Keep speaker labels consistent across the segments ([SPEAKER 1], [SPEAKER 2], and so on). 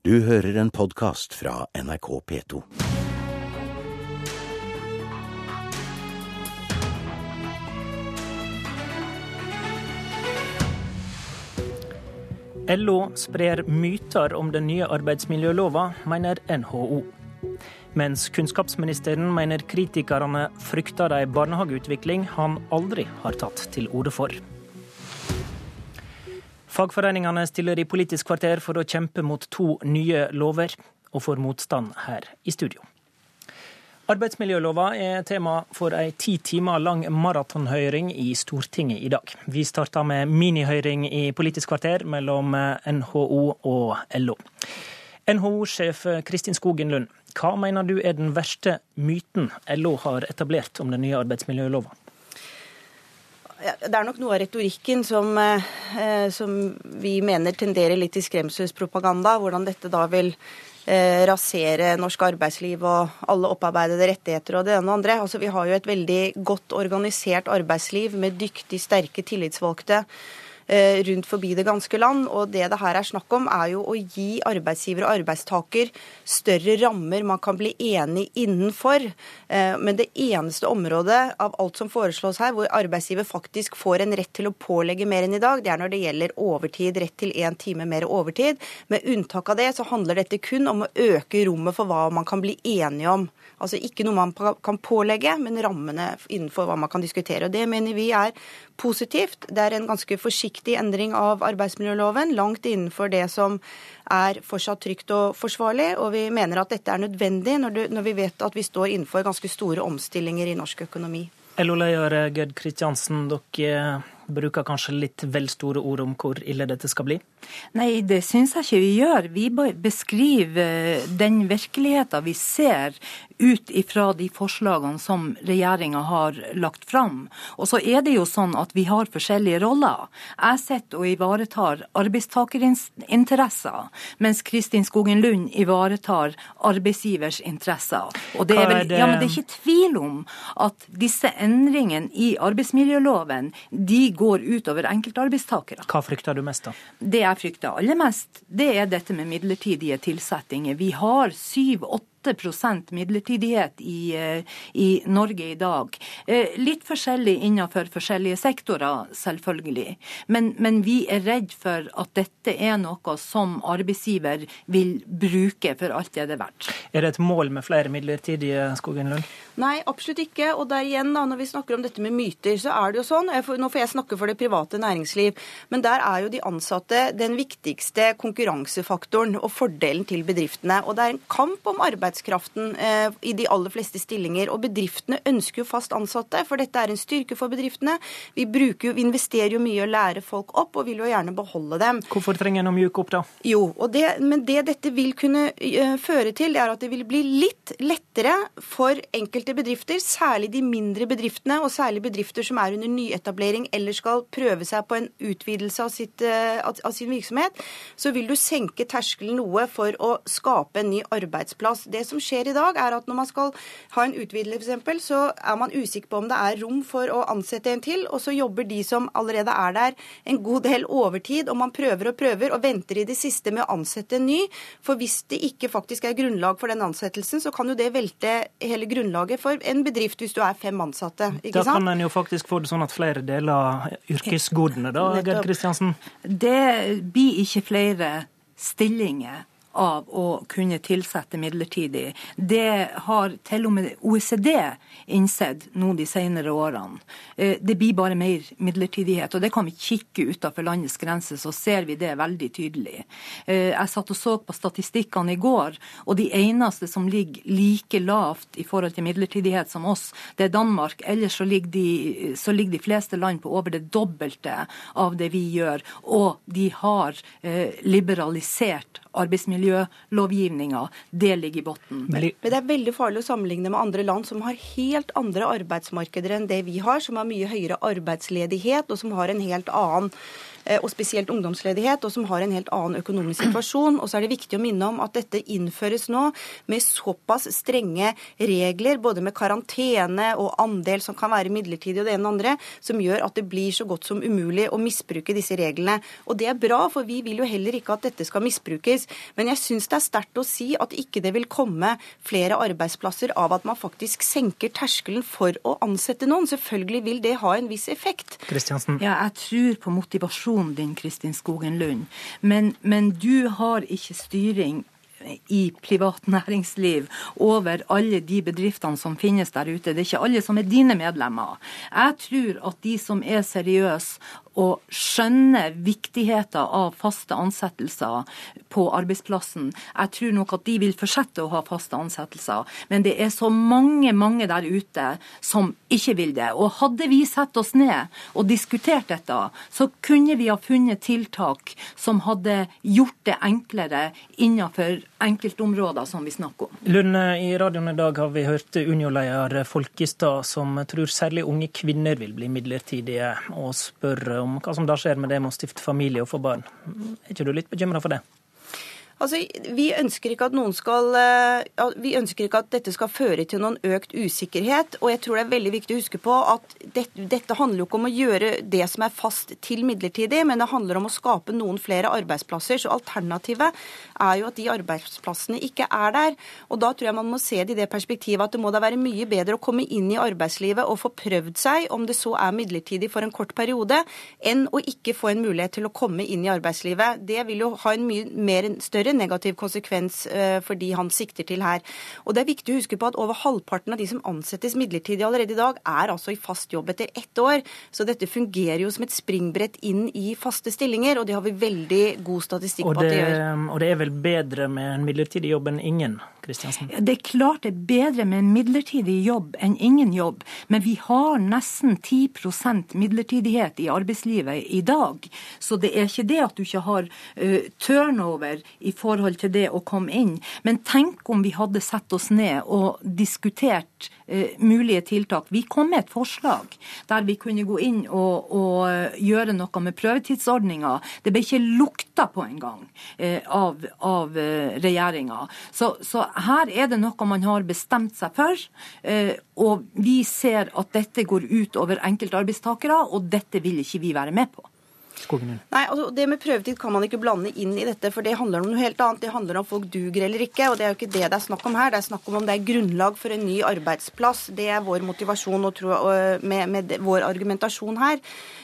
[SPEAKER 1] Du hører en podkast fra NRK P2.
[SPEAKER 2] LO sprer myter om den nye arbeidsmiljølova, mener NHO. Mens kunnskapsministeren mener kritikerne frykter ei barnehageutvikling han aldri har tatt til orde for. Fagforeningene stiller i Politisk kvarter for å kjempe mot to nye lover, og får motstand her i studio. Arbeidsmiljølova er tema for ei ti timer lang maratonhøring i Stortinget i dag. Vi starta med minihøring i Politisk kvarter mellom NHO og LO. NHO-sjef Kristin Skogen Lund, hva mener du er den verste myten LO har etablert om den nye arbeidsmiljølova?
[SPEAKER 3] Det er nok noe av retorikken som, eh, som vi mener tenderer litt til skremselspropaganda. Hvordan dette da vil eh, rasere norsk arbeidsliv og alle opparbeidede rettigheter og det ene og andre. Altså, vi har jo et veldig godt organisert arbeidsliv med dyktig, sterke tillitsvalgte rundt forbi det ganske land. Og det det her er snakk om, er jo å gi arbeidsgiver og arbeidstaker større rammer man kan bli enig innenfor. Eh, men det eneste området av alt som foreslås her, hvor arbeidsgiver faktisk får en rett til å pålegge mer enn i dag, det er når det gjelder overtid, rett til én time mer overtid. Med unntak av det så handler dette kun om å øke rommet for hva man kan bli enige om. Altså ikke noe man kan pålegge, men rammene innenfor hva man kan diskutere. Og Det mener vi er positivt. Det er en ganske forsiktig endring av arbeidsmiljøloven, langt innenfor det som er fortsatt trygt og forsvarlig. Og vi mener at dette er nødvendig når, du, når vi vet at vi står innenfor ganske store omstillinger i norsk økonomi.
[SPEAKER 2] LO-leder Gerd Kristiansen, dere bruker kanskje litt vel store ord om hvor ille dette skal bli?
[SPEAKER 4] Nei, det syns jeg ikke vi gjør. Vi beskriver den virkeligheten vi ser ut ifra de forslagene som regjeringa har lagt fram. Og så er det jo sånn at vi har forskjellige roller. Jeg sitter og ivaretar arbeidstakerinteresser, mens Kristin Skogen Lund ivaretar arbeidsgivers interesser. Og det er, vel, ja, men det er ikke tvil om at disse endringene i arbeidsmiljøloven de går utover enkeltarbeidstakere.
[SPEAKER 2] Hva frykter du mest, da?
[SPEAKER 4] Det jeg frykter aller mest, det er dette med midlertidige tilsettinger. Vi har syv-åtte 8 midlertidighet i, eh, i, Norge i dag. Eh, litt forskjellig innenfor forskjellige sektorer, selvfølgelig. Men, men, vi er redd for at dette er noe som arbeidsgiver vil bruke for alt det er verdt.
[SPEAKER 2] Er det et mål med flere midlertidige, Skogen Lund?
[SPEAKER 3] Nei, absolutt ikke. Og der igjen, da, når vi snakker om dette med myter, så er det jo sånn Nå får jeg snakke for det private næringsliv, men der er jo de ansatte den viktigste konkurransefaktoren og fordelen til bedriftene. Og det er en kamp om arbeidskraften eh, i de aller fleste stillinger. Og bedriftene ønsker jo fast ansatte, for dette er en styrke for bedriftene. Vi, bruker, vi investerer jo mye og lærer folk opp, og vil jo gjerne beholde dem.
[SPEAKER 2] Hvorfor trenger en å mjuke opp, da?
[SPEAKER 3] Jo, det, men det dette vil kunne uh, føre til, det er at det vil bli litt lettere for enkelte bedrifter, særlig de mindre bedriftene, og særlig bedrifter som er under nyetablering eller skal prøve seg på en utvidelse av, sitt, uh, av sin virksomhet, så vil du senke terskelen noe for å skape en ny arbeidsplass. Det som skjer i dag, er at når man skal ha en utvidelse, f.eks., så er man usikker på om det er rom for å ansette en til, og så jobber de som allerede er der, en god del overtid, og man prøver og prøver og venter i det siste med å ansette en ny. For hvis det ikke faktisk er grunnlag for den ansettelsen, så kan jo det velte hele grunnlaget for en bedrift hvis du er fem ansatte.
[SPEAKER 2] ikke sant? Da kan en jo faktisk få det sånn at flere deler yrkesgodene, da, Gerd Kristiansen?
[SPEAKER 4] Det blir ikke flere stillinger av å kunne tilsette midlertidig. Det har til og med OECD innsett nå de senere årene. Eh, det blir bare mer midlertidighet. og Det kan vi kikke utenfor landets grenser, så ser vi det veldig tydelig. Eh, jeg satt og så på statistikkene i går, og de eneste som ligger like lavt i forhold til midlertidighet som oss, det er Danmark. Ellers så ligger de, så ligger de fleste land på over det dobbelte av det vi gjør. Og de har eh, liberalisert arbeidsmiljølovgivninga. Det ligger i bunnen.
[SPEAKER 3] Men det er veldig farlig å sammenligne med andre land som har helt andre arbeidsmarkeder enn det vi har, som har mye høyere arbeidsledighet og som har en helt annen og spesielt ungdomsledighet, og som har en helt annen økonomisk situasjon. Og så er det viktig å minne om at dette innføres nå med såpass strenge regler, både med karantene og andel som kan være midlertidig og det ene og andre, som gjør at det blir så godt som umulig å misbruke disse reglene. Og det er bra, for vi vil jo heller ikke at dette skal misbrukes. Men jeg syns det er sterkt å si at ikke det vil komme flere arbeidsplasser av at man faktisk senker terskelen for å ansette noen. Selvfølgelig vil det ha en viss effekt.
[SPEAKER 4] Ja, jeg tror på motivasjonen din, Kristin Skogen Lund. Men, men du har ikke styring i privat næringsliv over alle de bedriftene som finnes der ute. Det er ikke alle som er dine medlemmer. Jeg tror at de som er seriøse og skjønner viktigheten av faste ansettelser på arbeidsplassen. Jeg tror nok at de vil fortsette å ha faste ansettelser. Men det er så mange, mange der ute som ikke vil det. Og hadde vi satt oss ned og diskutert dette, så kunne vi ha funnet tiltak som hadde gjort det enklere innenfor enkeltområder som vi snakker om.
[SPEAKER 2] Lunde, i radioen i dag har vi hørt Unio-leder Folkestad som tror særlig unge kvinner vil bli midlertidige, og spør om hva som da skjer med det med å stifte familie og få barn. Er ikke du litt bekymra for det?
[SPEAKER 3] Altså, vi ønsker ikke at noen skal eh, Vi ønsker ikke at dette skal føre til noen økt usikkerhet. Og jeg tror det er veldig viktig å huske på at dette, dette handler jo ikke om å gjøre det som er fast til midlertidig, men det handler om å skape noen flere arbeidsplasser. Så alternativet er jo at de arbeidsplassene ikke er der. Og da tror jeg man må se det i det perspektivet at det må da være mye bedre å komme inn i arbeidslivet og få prøvd seg, om det så er midlertidig for en kort periode, enn å ikke få en mulighet til å komme inn i arbeidslivet. Det vil jo ha en mye mer større større negativ konsekvens eh, for de han sikter til her. Og det er viktig å huske på at over halvparten av de som ansettes midlertidig allerede i dag, er altså i fast jobb etter ett år. Så dette fungerer jo som et springbrett inn i faste stillinger, og det har vi veldig god statistikk på at det gjør.
[SPEAKER 2] Og det er vel bedre med en midlertidig jobb enn ingen? Kristiansen?
[SPEAKER 4] Det er klart det er bedre med en midlertidig jobb enn ingen jobb, men vi har nesten 10% midlertidighet i arbeidslivet i dag. Så det er ikke det at du ikke har uh, turnover i forhold til det å komme inn. Men tenk om vi hadde satt oss ned og diskutert eh, mulige tiltak. Vi kom med et forslag der vi kunne gå inn og, og uh, gjøre noe med prøvetidsordninga. Det ble ikke lukta på engang eh, av, av uh, regjeringa. Så, så, her er det noe man har bestemt seg for. og vi ser at dette går ut over enkeltarbeidstakere, og dette vil ikke vi være med på.
[SPEAKER 3] Nei, altså Det med prøvetid kan man ikke blande inn i dette, for det handler om noe helt annet. Det handler om folk duger eller ikke, og det er jo ikke det det er snakk om her. Det er snakk om om det er grunnlag for en ny arbeidsplass. Det er vår motivasjon og tro, med, med vår argumentasjon her.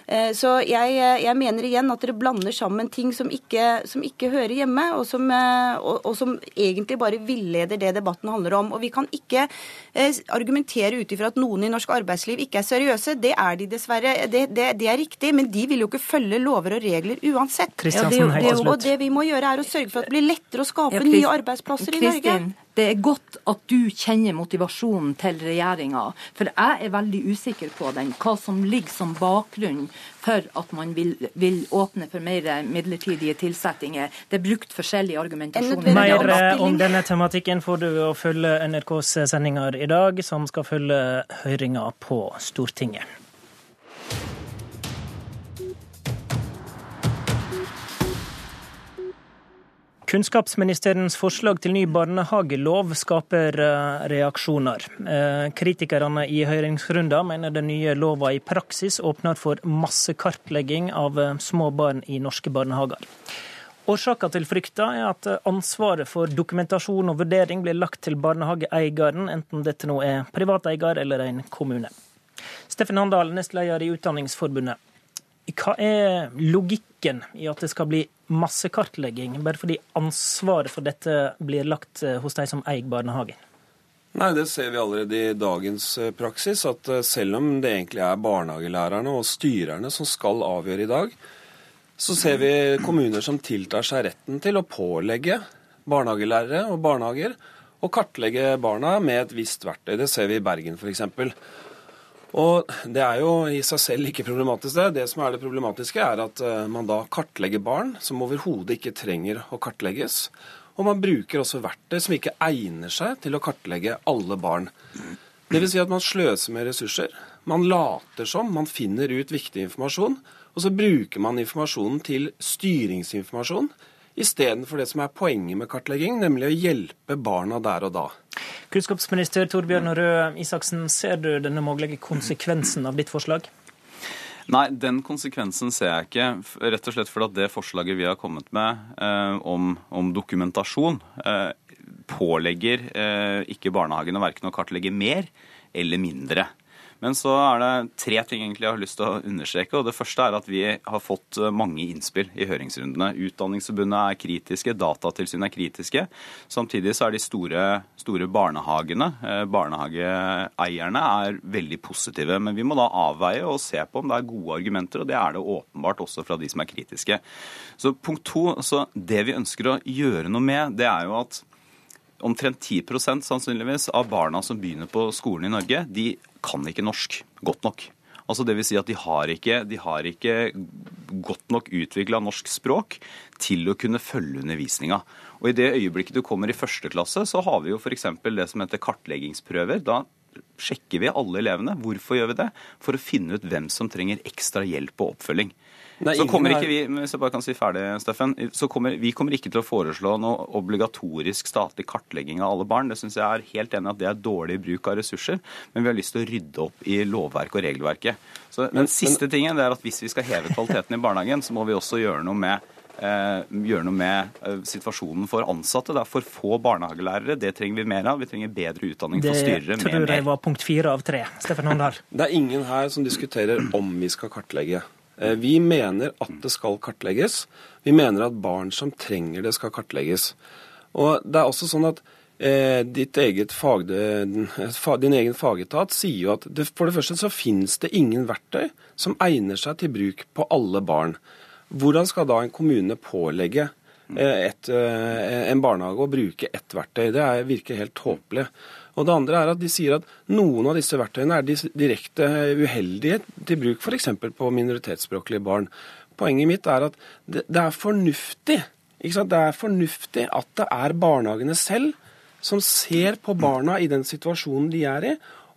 [SPEAKER 3] Eh, så jeg, jeg, mener igjen at dere blander sammen ting som ikke, som ikke hører hjemme, og som, eh, og, og som, egentlig bare villeder det debatten handler om. Og vi kan ikke eh, argumentere ut ifra at noen i norsk arbeidsliv ikke er seriøse. Det er de dessverre. Det, det, det er riktig, men de vil jo ikke følge lover og regler uansett.
[SPEAKER 2] Ja, det, det,
[SPEAKER 3] og det vi må gjøre, er å sørge for at det blir lettere å skape ja, nye arbeidsplasser i Norge.
[SPEAKER 4] Det er godt at du kjenner motivasjonen til regjeringa, for jeg er veldig usikker på den. Hva som ligger som bakgrunn for at man vil, vil åpne for mer midlertidige tilsettinger. Det er brukt forskjellig argumentasjon.
[SPEAKER 2] Mer om denne tematikken får du å følge NRKs sendinger i dag, som skal følge høringa på Stortinget. Kunnskapsministerens forslag til ny barnehagelov skaper eh, reaksjoner. Eh, kritikerne i høringsrunden mener den nye lova i praksis åpner for massekartlegging av eh, små barn i norske barnehager. Årsaken til frykta er at ansvaret for dokumentasjon og vurdering blir lagt til barnehageeieren, enten dette nå er privateier eller en kommune. Steffen Handal, nestleder i Utdanningsforbundet. Hva er logikken i at det skal bli massekartlegging, bare fordi ansvaret for dette blir lagt eh, hos de som eier barnehagen?
[SPEAKER 5] Nei, Det ser vi allerede i dagens eh, praksis, at eh, selv om det egentlig er barnehagelærerne og styrerne som skal avgjøre i dag, så ser vi kommuner som tiltar seg retten til å pålegge barnehagelærere og barnehager å kartlegge barna med et visst verktøy. Det ser vi i Bergen f.eks. Og Det er jo i seg selv ikke problematisk. Det Det som er det problematiske, er at eh, man da kartlegger barn som overhodet ikke trenger å kartlegges. Og man bruker også verktøy som ikke egner seg til å kartlegge alle barn. Dvs. Si at man sløser med ressurser. Man later som man finner ut viktig informasjon, Og så bruker man informasjonen til styringsinformasjon istedenfor det som er poenget med kartlegging, nemlig å hjelpe barna der og da.
[SPEAKER 2] Kunnskapsminister Torbjørn Røe Isaksen, ser du denne mulige konsekvensen av ditt forslag?
[SPEAKER 6] Nei, den konsekvensen ser jeg ikke. Rett og slett fordi at det forslaget vi har kommet med eh, om, om, dokumentasjon, eh, pålegger eh, ikke barnehagene verken å kartlegge mer eller mindre. Men så er det tre ting egentlig jeg har lyst til å understreke. og Det første er at vi har fått eh, mange innspill i høringsrundene. Utdanningsforbundet er kritiske, Datatilsynet er kritiske. Samtidig så er de store, store barnehagene, eh, barnehageeierne, er veldig positive. Men vi må da avveie og se på om det er gode argumenter, og det er det åpenbart også fra de som er kritiske. Så punkt to, så Det vi ønsker å gjøre noe med, det er jo at omtrent 10% sannsynligvis av barna som begynner på skolen i Norge, de kan ikke norsk godt nok. Altså vil si at de har ikke, de har ikke godt nok utvikla norsk språk til å kunne følge undervisninga. Og I det øyeblikket du kommer i første klasse, så har vi jo f.eks. det som heter kartleggingsprøver. Da sjekker vi alle elevene. Hvorfor gjør vi det? For å finne ut hvem som trenger ekstra hjelp og oppfølging. Nei, så kommer ikke vi hvis jeg bare kan si ferdig, Steffen, så kommer, vi kommer ikke til å foreslå noe obligatorisk statlig kartlegging av alle barn. Det syns jeg er helt enig at det er dårlig bruk av ressurser. Men vi har lyst til å rydde opp i lovverket og regelverket. Så Den siste tingen det er at hvis vi skal heve kvaliteten i barnehagen, så må vi også gjøre noe med Eh, gjøre noe med eh, situasjonen for ansatte. Det er for få barnehagelærere. Det trenger vi mer av. Vi trenger bedre utdanning for styrere.
[SPEAKER 2] Det tror jeg var punkt fire av tre. Steffen Håndal.
[SPEAKER 5] Det er ingen her som diskuterer om vi skal kartlegge. Eh, vi mener at det skal kartlegges. Vi mener at barn som trenger det, skal kartlegges. Og det er også sånn at eh, fag, Din egen fagetat sier jo at det, for det første så finnes det ingen verktøy som egner seg til bruk på alle barn. Hvordan skal da en kommune pålegge eh, et, eh, en barnehage å bruke ett verktøy? Det er, virker helt tåpelig. Og det andre er at de sier at noen av disse verktøyene er direkte uheldige til bruk f.eks. på minoritetsspråklige barn. Poenget mitt er at det, det er fornuftig. Det er fornuftig at det er barnehagene selv som ser på barna i den situasjonen de er i,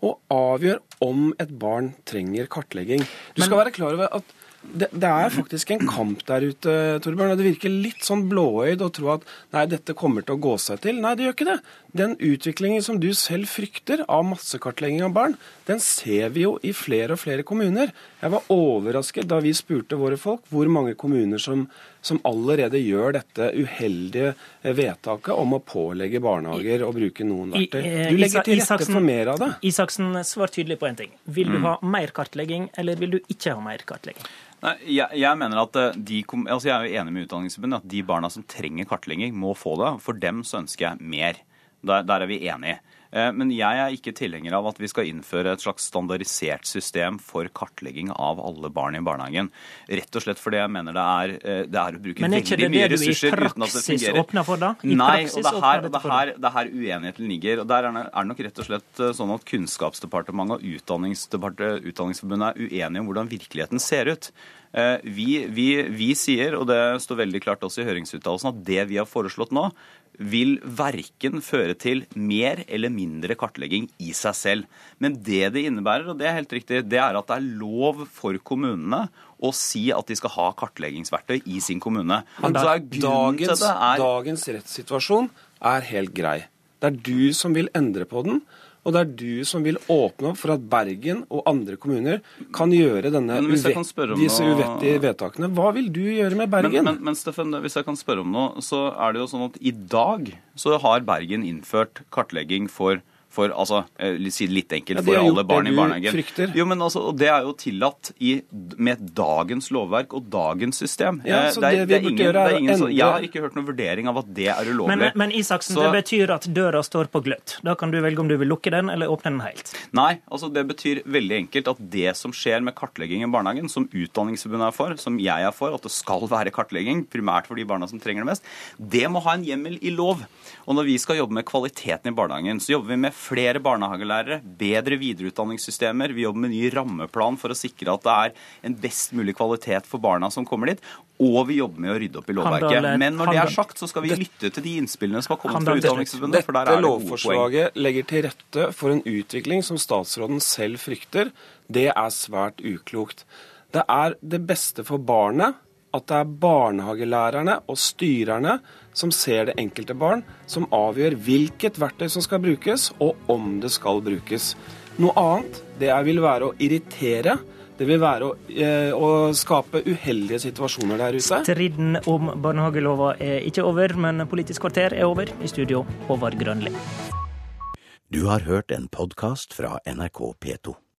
[SPEAKER 5] og avgjør om et barn trenger kartlegging. Du skal være klar over at det, det, er faktisk en kamp der ute, Torbjørn. og Det virker litt sånn blåøyd å tro at nei, dette kommer til å gå seg til. Nei, det gjør ikke det. Den utviklingen som du selv frykter av massekartlegging av barn, den ser vi jo i flere og flere kommuner. Jeg var overrasket da vi spurte våre folk hvor mange kommuner som, som allerede gjør dette uheldige vedtaket om å pålegge barnehager å bruke noen verktøy.
[SPEAKER 2] Eh,
[SPEAKER 5] du legger til rette for mer av det.
[SPEAKER 2] Isaksen, svar tydelig på en ting. Vil du mm. ha mer kartlegging, eller vil du ikke ha mer kartlegging?
[SPEAKER 6] Nei, jeg, jeg, mener at eh, de, altså jeg er jo enig med Utdanningsforbundet at de barna som trenger kartlegging, må få det. For dem så ønsker jeg mer. Der, der er vi enige. Eh, men jeg er ikke tilhenger av at vi skal innføre et slags standardisert system for kartlegging av alle barn i barnehagen. Rett og slett fordi jeg mener det er, eh, det er å bruke veldig mye ressurser uten at det fungerer. Men er ikke det det du i praksis
[SPEAKER 2] åpner for, da?
[SPEAKER 6] I Nei, og det er her, det her, det her uenigheten ligger. og Der er det nok rett og slett eh, sånn at Kunnskapsdepartementet og Utdanningsforbundet er uenige om hvordan virkeligheten ser ut. Vi, vi, vi, sier, og det står veldig klart også i høringsuttalelsen, at det vi har foreslått nå, vil verken føre til mer eller mindre kartlegging i seg selv. Men det det innebærer, og det er helt riktig, det er at det er lov for kommunene å si at de skal ha kartleggingsverktøy i sin kommune.
[SPEAKER 5] Dagens, er... dagens rettssituasjon er helt grei. Det er du som vil endre på den. Og det er du som vil åpne opp for at Bergen og andre kommuner kan gjøre denne uvett, disse uvettige vedtakene. Hva vil du gjøre med Bergen?
[SPEAKER 6] Men, men, men Steffen, hvis jeg kan spørre om noe, så er det jo sånn at i dag så har Bergen innført kartlegging for for altså, eh, si litt enkelt, for alle barn i barnehagen.
[SPEAKER 5] Frykter.
[SPEAKER 6] Jo, men altså, Det er jo tillatt i, med dagens lovverk og dagens system.
[SPEAKER 5] Ja, eh, så det, det, det, ingen, det er ingen,
[SPEAKER 6] Jeg har ikke hørt noen vurdering av at det er ulovlig.
[SPEAKER 2] Men, men Isaksen, så, det betyr at døra står på gløtt. Da kan du velge om du vil lukke den eller åpne den helt.
[SPEAKER 6] Nei, altså det betyr veldig enkelt at det som skjer med kartlegging i barnehagen, som Utdanningsforbundet er for, som jeg er for, at det skal være kartlegging, primært for de barna som trenger det mest, det må ha en hjemmel i lov. Og når vi skal jobbe med kvaliteten i barnehagen, så jobber vi med flere barnehagelærere, bedre videreutdanningssystemer. Vi jobber med ny rammeplan for å sikre at det er en best mulig kvalitet for barna som kommer dit. Og vi jobber med å rydde opp i lovverket. Men når det er sagt, så skal vi lytte til de innspillene som har kommet fra Utdanningsforbundet.
[SPEAKER 5] for der er det gode poeng. Dette lovforslaget legger til rette for en utvikling som statsråden selv frykter. Det er svært uklokt. Det er det beste for barnet at det er barnehagelærerne og styrerne som ser det enkelte barn, som avgjør hvilket verktøy som skal brukes, og om det skal brukes. Noe annet det vil være å irritere. Det vil være å, eh, å skape uheldige situasjoner der ute.
[SPEAKER 2] Striden om barnehagelova er ikke over, men Politisk kvarter er over. I studio, Håvard Grønli.
[SPEAKER 1] Du har hørt en podkast fra NRK P2.